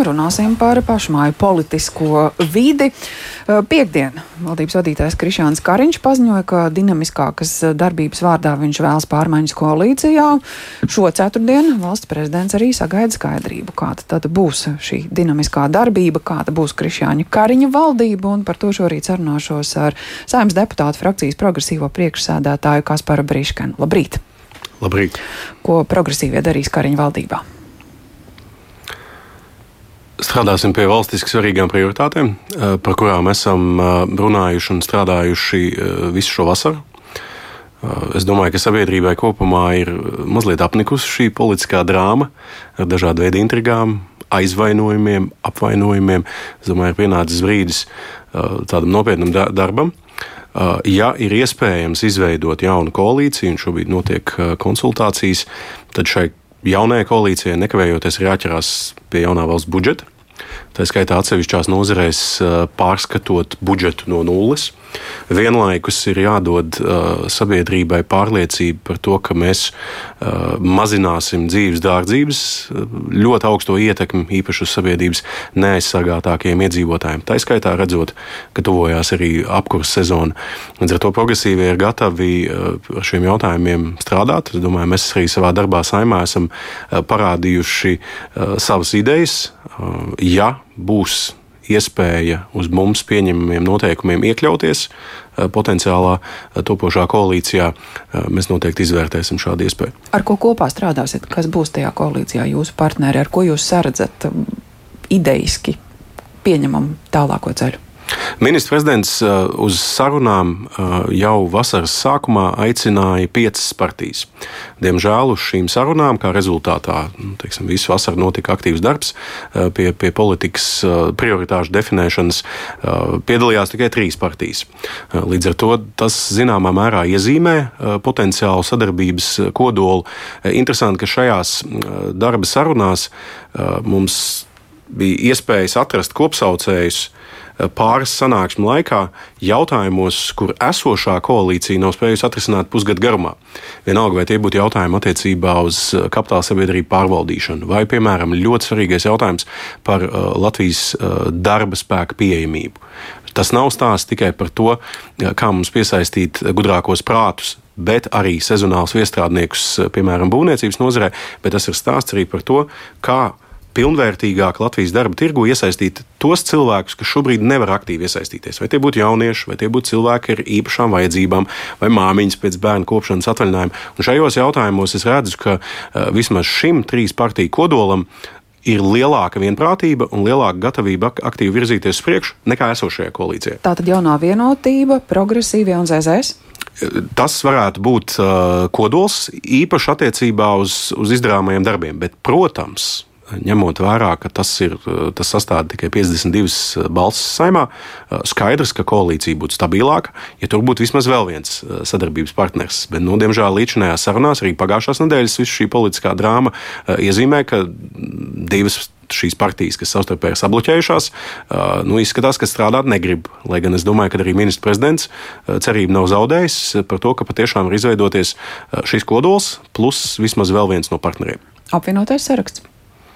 Runāsim par pašmāju politisko vidi. Piektdien valdības vadītājs Krišāns Kariņš paziņoja, ka dinamiskākas darbības vārdā viņš vēlas pārmaiņas koalīcijā. Šo ceturtdienu valsts prezidents arī sagaida skaidrību, kāda tad būs šī dinamiskā darbība, kāda būs Krišāņa Kariņa valdība, un par to šorīt sarunāšos ar saimnes deputātu frakcijas progresīvo priekšsēdētāju Kasparu Briškanu. Labrīt! Labrīt! Ko progresīvie darīs Kariņa valdībā? Strādāsim pie valstiski svarīgām prioritātēm, eh, par kurām esam eh, runājuši un strādājuši eh, visu šo vasaru. Es domāju, ka sabiedrībai kopumā ir mazliet apnikusi šī politiskā drāma ar dažādu veidu intrigām, aizvainojumiem, apvainojumiem. Es domāju, ir pienācis brīdis tādam nopietnam darbam. Ja ir iespējams izveidot jaunu koalīciju, un šobrīd notiek konsultācijas, tad šai jaunajai koalīcijai nekavējoties ir jāķerās pie jaunā valsts budžeta. Tā skaitā atsevišķās nozarēs pārskatot budžetu no nulles. Vienlaikus ir jādod uh, sabiedrībai pārliecība par to, ka mēs uh, mazināsim dzīves dārdzības, ļoti augsto ietekmi īpaši uz sabiedrības neaizsargātākiem iedzīvotājiem. Tā skaitā redzot, ka tuvojās arī apkurss sezona. Līdz ar to progresīvie ir gatavi ar šiem jautājumiem strādāt. Es domāju, mēs arī savā darbā saimā esam parādījuši savas idejas. Ja būs iespēja uz mums pieņemamiem noteikumiem iekļauties eh, potenciālā eh, topošā koalīcijā, eh, mēs noteikti izvērtēsim šādu iespēju. Ar ko kopā strādāsiet? Kas būs tajā koalīcijā jūsu partneri? Ar ko jūs saredzat idejiski pieņemam tālāko ceļu? Ministrs prezidents uh, uz sarunām uh, jau vasaras sākumā aicināja piecas partijas. Diemžēl uz šīm sarunām, kā rezultātā, nu, teiksim, visu vasaru notika aktīvs darbs uh, pie, pie politikas prioritāšu definēšanas, piedalījās tikai trīs partijas. Līdz ar to tas zināmā mērā iezīmē potenciālu sadarbības kodolu. Interesanti, ka šajās darba sarunās mums bija iespējas atrast kopsaucējus pāris sanāksmu laikā jautājumos, kur esošā koalīcija nav spējusi atrisināt pusgadu garumā. Vienalga, vai tie būtu jautājumi attiecībā uz kapitāla sabiedrību pārvaldīšanu, vai, piemēram, ļoti svarīgais jautājums par uh, Latvijas darba spēka pieejamību. Tas nav stāsts tikai par to, kā mums piesaistīt gudrākos prātus, bet arī sezonālus viestrādniekus, piemēram, būvniecības nozarē, bet tas ir stāsts arī par to, kā pilnvērtīgāk Latvijas darba tirgu iesaistīt tos cilvēkus, kas šobrīd nevar aktīvi iesaistīties. Vai tie būtu jaunieši, vai tie būtu cilvēki ar īpašām vajadzībām, vai māmiņas pēc bērnu kopšanas atvaļinājuma. Un šajos jautājumos es redzu, ka uh, vismaz šim trīs partiju kodolam ir lielāka vienprātība un lielāka gatavība aktīvi virzīties uz priekšu nekā esošajā koalīcijā. Tā tad jaunā vienotība, progresīvie un ZZS? Tas varētu būt uh, kodols īpaši attiecībā uz, uz izdarāmajiem darbiem, bet, protams, ņemot vērā, ka tas, ir, tas sastāv tikai 52 balsis saimā, skaidrs, ka koalīcija būtu stabilāka, ja tur būtu vismaz vēl viens eh, sadarbības partners. Bet, nu, diemžēl, līdzinājās sarunās, arī pagājušās nedēļas, visu šī politiskā drāma eh, iezīmē, ka divas šīs partijas, kas savstarpēji ir sabloķējušās, eh, nu, izskatās, ka strādāt negrib. Lai gan es domāju, ka arī ministrs prezidents cerību nav zaudējis par to, ka patiešām ir izveidoties šis kodols, plus vismaz vēl viens no partneriem. Apvienotais saraksts.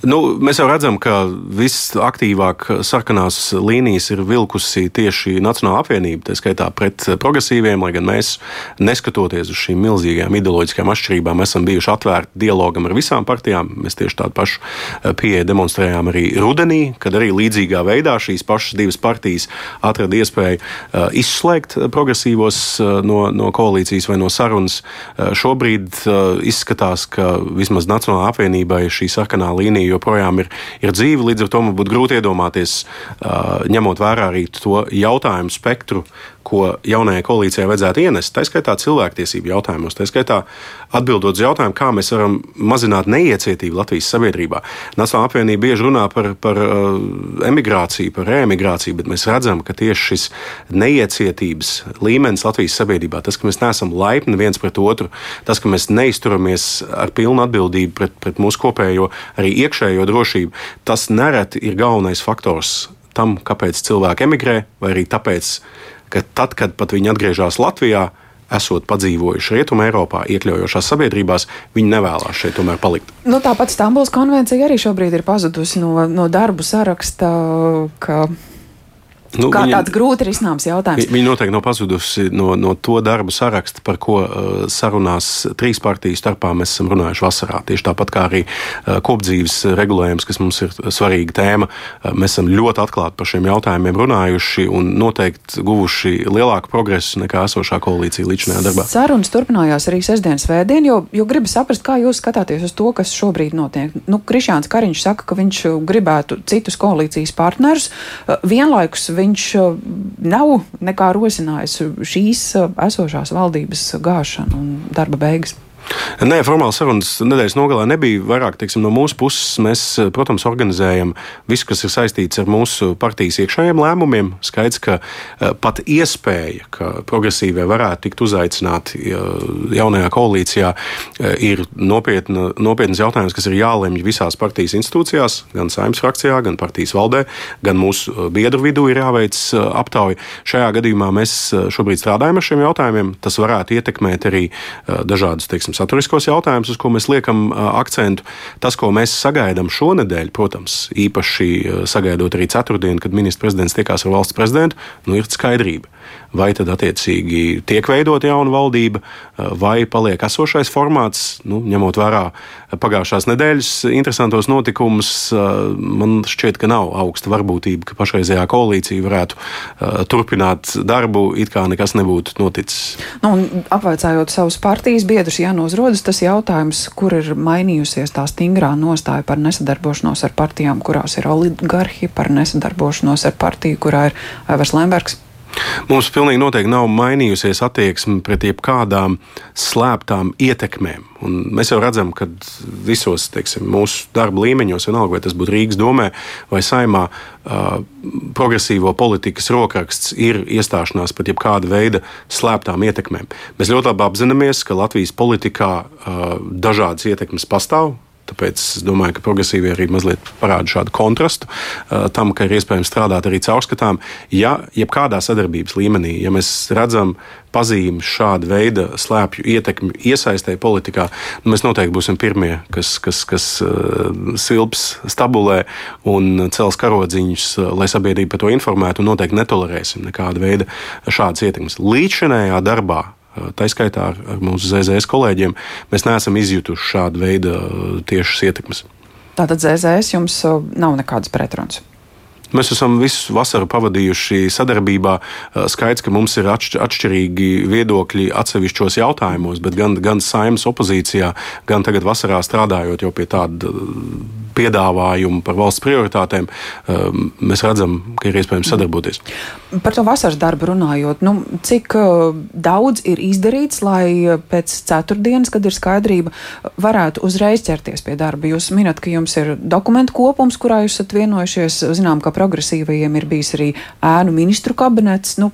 Nu, mēs jau redzam, ka visaktīvāk sarkanās līnijas ir vilkusi tieši Nacionāla apvienība, tā skaitā pret progresīviem, lai gan mēs, neskatoties uz šīm milzīgajām ideoloģiskajām atšķirībām, esam bijuši atvērti dialogam ar visām partijām. Mēs tieši tādu pašu eh, pieeju demonstrējām arī rudenī, kad arī līdzīgā veidā šīs pašas divas partijas atrada iespēju uh, izslēgt progresīvos uh, no, no koalīcijas vai no sarunas. Šobrīd izskatās, ka vismaz Nacionālajai apvienībai šī sarkanā līnija joprojām ir, ir dzīva. Līdz ar to man būtu grūti iedomāties, ņemot vērā arī to jautājumu spektru, ko jaunajai koalīcijai vajadzētu ienest, tā skaitā cilvēktiesību jautājumos, tā skaitā atbildot uz jautājumu, kā mēs varam mazināt neiecietību Latvijas sabiedrībā. Nacionāla apvienība bieži runā par, par uh, emigrāciju, par reemigrāciju, bet mēs redzam, ka tieši šis neiecietības līmenis Latvijas sabiedrībā, tas, ka mēs neesam laipni viens pret otru, tas, ka mēs neizturamies ar pilnu atbildību pret, pret mūsu kopējo arī iekšējo drošību, tas nereti ir galvenais faktors tam, kāpēc cilvēki emigrē, vai arī tāpēc, ka tad, kad pat viņi atgriežas Latvijā, esot padzīvojuši Rietumē, Eiropā, iekļaujošās sabiedrībās, viņi nevēlas šeit tomēr palikt. Nu, tāpat Stambuls konvencija arī šobrīd ir pazudusi no, no darbu saraksta, ka Nu, Kā viņa, tāds grūti risināms jautājums. Viņa noteikti nav pazudusi no, no to darbu saraksta, par ko uh, sarunās trīs partiju starpā mēs esam runājuši vasarā. Tieši tāpat kā arī uh, kopdzīves regulējums, kas mums ir svarīga tēma. Uh, mēs esam ļoti atklāti par šiem jautājumiem runājuši un noteikti guvuši lielāku progresu nekā esošā koalīcija līdz šajā darbā. Sarunas turpinājās arī sestdienas vēdien, jo, jo gribu saprast, kā jūs skatāties uz to, kas šobrīd notiek. Nu, Krišāns Kariņš saka, ka viņš gribētu citus koalīcijas partnerus uh, vienlaikus viņš uh, nav nekā rosinājis šīs uh, esošās valdības gāšanu un darba beigas. Nē, formāli sarunas nedēļas nogalē nebija. Vairāk teiksim, no mūsu puses mēs, protams, organizējam visu, kas ir saistīts ar mūsu partijas iekšējiem lēmumiem. Skaidrs, ka eh, pat iespēja, ka progresīvie varētu tikt uzaicināti jaunajā koalīcijā, eh, ir nopietna, nopietnas jautājums, kas ir jālemj visās partijas institūcijās, gan saimnes frakcijā, gan partijas valdē, gan mūsu eh, biedru vidū ir jāveic aptauja. Šajā gadījumā mēs šobrīd strādājam ar šiem jautājumiem. Tas varētu ietekmēt arī dažādas, teiksim, saturiskos jautājumus, uz ko mēs liekam akcentu. Tas, ko mēs sagaidām šonadēļ, protams, īpaši sagaidot arī ceturtdienu, kad ministrs prezidents tiekās ar valsts prezidentu, nu, ir skaidrība vai tad attiecīgi tiek veidota jauna valdība, vai paliek esošais formāts. Nu, ņemot vērā pagājušās nedēļas interesantos notikumus, man šķiet, ka nav augsta varbūtība, ka pašreizējā koalīcija varētu turpināt darbu, it kā nekas nebūtu noticis. Nu, apvaicājot savus partijas biedrus, Jānos Rodas, tas jautājums, kur ir mainījusies tā stingrā nostāja par nesadarbošanos ar partijām, kurās ir oligarhi, par nesadarbošanos ar partiju, kurā ir Evers Lembergs. Mums pilnīgi noteikti nav mainījusies attieksme pret jebkādām slēptām ietekmēm. Un mēs jau redzam, ka visos teiksim, mūsu darba līmeņos, vienalga vai tas būtu Rīgas domē vai saimā, uh, progresīvo politikas rokraksts ir iestāšanās pret jebkāda veida slēptām ietekmēm. Mēs ļoti labi apzināmies, ka Latvijas politikā uh, dažādas ietekmes pastāv Tāpēc es domāju, ka progresīvi arī mazliet parāda šādu kontrastu uh, tam, ka ir iespējams strādāt arī caurskatām. Ja jebkādā sadarbības līmenī, ja mēs redzam pazīmes šāda veida slēpju ietekmi iesaistē politikā, nu, mēs noteikti būsim pirmie, kas, kas, kas uh, silps stabulē un cels karodziņus, uh, lai sabiedrība par to informētu, un noteikti netolerēsim nekādu veidu šādas ietekmes. Līdzinējā darbā tā skaitā ar, mūsu ZZS kolēģiem, mēs neesam izjutuši šādu veidu tiešas ietekmes. Tātad ZZS jums nav nekādas pretrunas? Mēs esam visu vasaru pavadījuši sadarbībā. Skaidrs, ka mums ir atšķirīgi viedokļi atsevišķos jautājumos, bet gan, gan saimnes opozīcijā, gan tagad vasarā strādājot jau pie tāda piedāvājumu par valsts prioritātēm, mēs redzam, ka ir iespējams sadarboties. Par to vasaras darbu runājot, nu, cik daudz ir izdarīts, lai pēc ceturtdienas, kad ir skaidrība, varētu uzreiz ķerties pie darba? Jūs minat, ka jums ir dokumentu kopums, kurā jūs esat vienojušies. Zinām, ka progresīvajiem ir bijis arī ēnu ministru kabinets. Nu,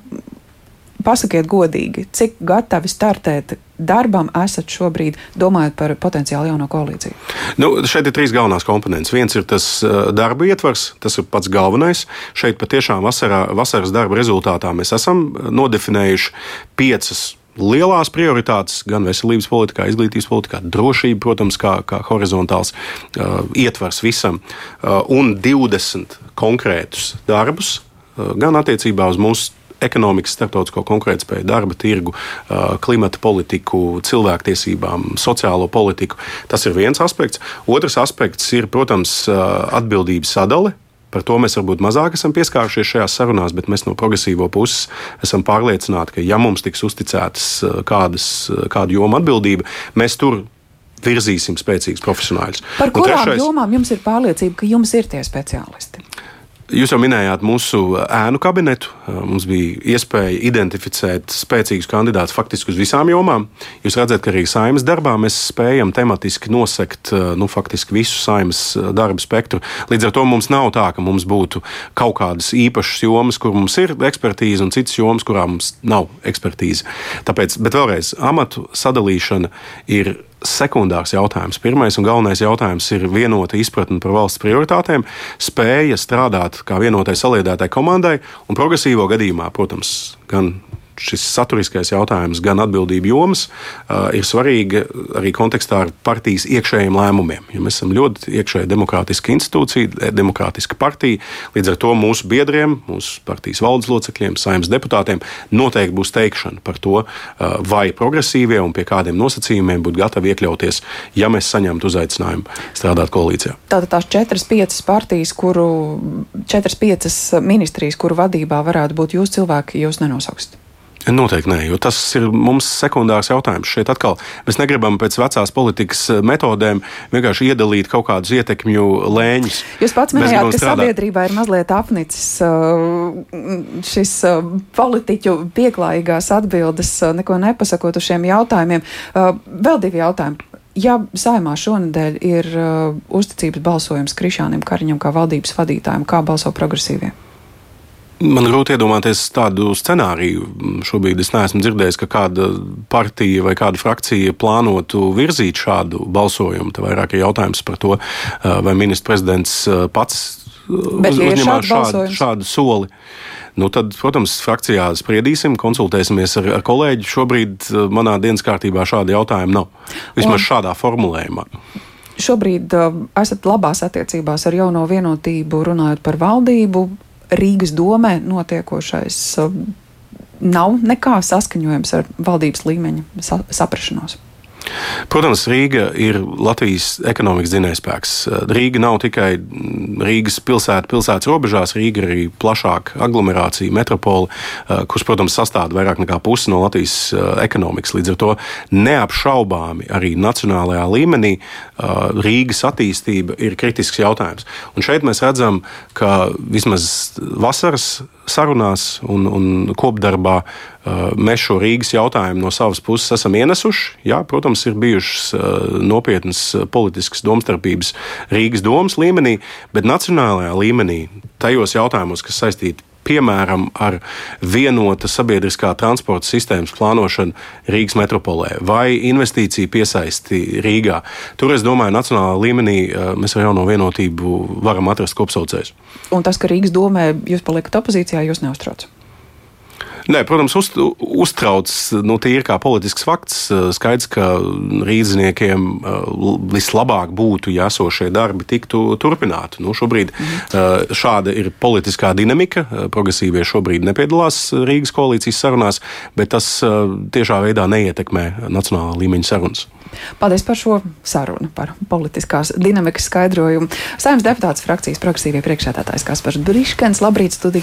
pasakiet godīgi, cik gatavi startēt darbam esat šobrīd, domājot par potenciāli jauno koalīciju? Nu, šeit ir trīs galvenās komponentes. Viens ir tas uh, darba ietvars, tas ir pats galvenais. Šeit patiešām vasarā, vasaras darba rezultātā mēs esam nodefinējuši piecas lielās prioritātes gan veselības politikā, izglītības politikā, drošība, protams, kā, kā horizontāls uh, ietvers visam, uh, un 20 konkrētus darbus, uh, gan attiecībā uz mūsu ekonomikas, starptautisko konkurētspēju, darba tirgu, klimata politiku, cilvēktiesībām, sociālo politiku. Tas ir viens aspekts. Otrs aspekts ir, protams, atbildības sadale. Par to mēs varbūt mazāk esam pieskārušies šajās sarunās, bet mēs no progresīvo puses esam pārliecināti, ka, ja mums tiks uzticētas kādas, kāda joma atbildība, mēs tur virzīsim spēcīgus profesionāļus. Par kurām trešais... jomām jums ir pārliecība, ka jums ir tie speciālisti? Jūs jau minējāt mūsu ēnu kabinetu. Mums bija iespēja identificēt spēcīgus kandidātus faktiski uz visām jomām. Jūs redzat, ka arī saimnes darbā mēs spējam tematiski nosegt nu, visu saimnes darbu spektru. Līdz ar to mums nav tā, ka mums būtu kaut kādas īpašas jomas, kur mums ir ekspertīze, un citas jomas, kurām mums nav ekspertīze. Tāpēc, bet vēlreiz, amatu sadalīšana ir sekundārs jautājums. Pirmais un galvenais jautājums ir vienota izpratne par valsts prioritātēm, spēja strādāt kā vienotai saliedētai komandai un progresīvo gadījumā, protams, gan šis saturiskais jautājums, gan atbildību jomas ir svarīga arī kontekstā ar partijas iekšējiem lēmumiem. Ja mēs esam ļoti iekšēji demokrātiska institūcija, demokrātiska partija, līdz ar to mūsu biedriem, mūsu partijas valdes locekļiem, saimnes deputātiem noteikti būs teikšana par to, vai progresīvie un pie kādiem nosacījumiem būtu gatavi iekļauties, ja mēs saņemtu uzaicinājumu strādāt koalīcijā. Tātad tās četras, piecas partijas, kuru, četras, piecas ministrijas, kuru vadībā varētu būt jūs cilvēki, jūs nenosauksiet. Noteikti nē, jo tas ir mums sekundārs jautājums. Šeit atkal mēs negribam pēc vecās politikas eh, metodēm vienkārši iedalīt kaut kādus ietekmju lēņus. Jūs pats minējāt, ka strādāt. sabiedrībā ir mazliet apnicis eh, šis eh, politiķu pieklājīgās atbildes, neko nepasakot uz šiem jautājumiem. Vēl divi jautājumi. Ja saimā šonadēļ ir uzticības balsojums Krišānam Kariņam kā valdības vadītājam, kā balso progresīvie? Man grūti iedomāties tādu scenāriju. Šobrīd es neesmu dzirdējis, ka kāda partija vai kāda frakcija plānotu virzīt šādu balsojumu. Te vairāk ir jautājums par to, vai ministrs prezidents pats uz, uzņemās šādu, šādu soli. Nu, tad, protams, frakcijā spriedīsim, konsultēsimies ar, ar kolēģi. Šobrīd manā dienas kārtībā šāda jautājuma nav. Vismaz Un... šādā formulējumā. Šobrīd esat labās attiecībās ar jauno vienotību, runājot par valdību. Rīgas domē notiekošais um, nav nekā saskaņojams ar valdības līmeņa sa saprašanos. Protams, Rīga ir Latvijas ekonomikas dzinējspēks. Rīga nav tikai Rīgas pilsēta, pilsētas robežās, Rīga ir arī plašāka aglomerācija, metropole, eh, kurš, protams, sastāv vairāk nekā pusi no Latvijas eh, ekonomikas. Līdz ar to neapšaubāmi arī nacionālajā līmenī eh, Rīgas attīstība ir kritisks jautājums. Un šeit mēs redzam, ka vismaz vasaras sarunās un, un kopdarbā mēs šo Rīgas jautājumu no savas puses esam ienesuši. Jā, protams, ir bijušas nopietnas politiskas domstarpības Rīgas domas līmenī, bet nacionālajā līmenī, tajos jautājumos, kas saistīti piemēram, ar vienota sabiedriskā transporta sistēmas plānošanu Rīgas metropolē vai investīciju piesaisti Rīgā. Tur, es domāju, nacionālā līmenī mēs ar jauno vienotību varam atrast kopsaucējus. Un tas, ka Rīgas domē jūs paliekat opozīcijā, jūs neuztraucat? Nē, protams, uz, uztrauc nu, tīri kā politisks fakts. Skaidrs, ka rīzniekiem vislabāk būtu, ja esošie darbi tiktu turpināti. Nu, šobrīd mhm. šāda ir politiskā dinamika. Progresīvie šobrīd nepiedalās Rīgas koalīcijas sarunās, bet tas tiešā veidā neietekmē nacionālā līmeņa sarunas. Paldies par šo sarunu, par politiskās dinamikas skaidrojumu. Saimnes deputāts frakcijas progresīvie priekšsēdētājs Kaspars Briškens, labrīt studijā.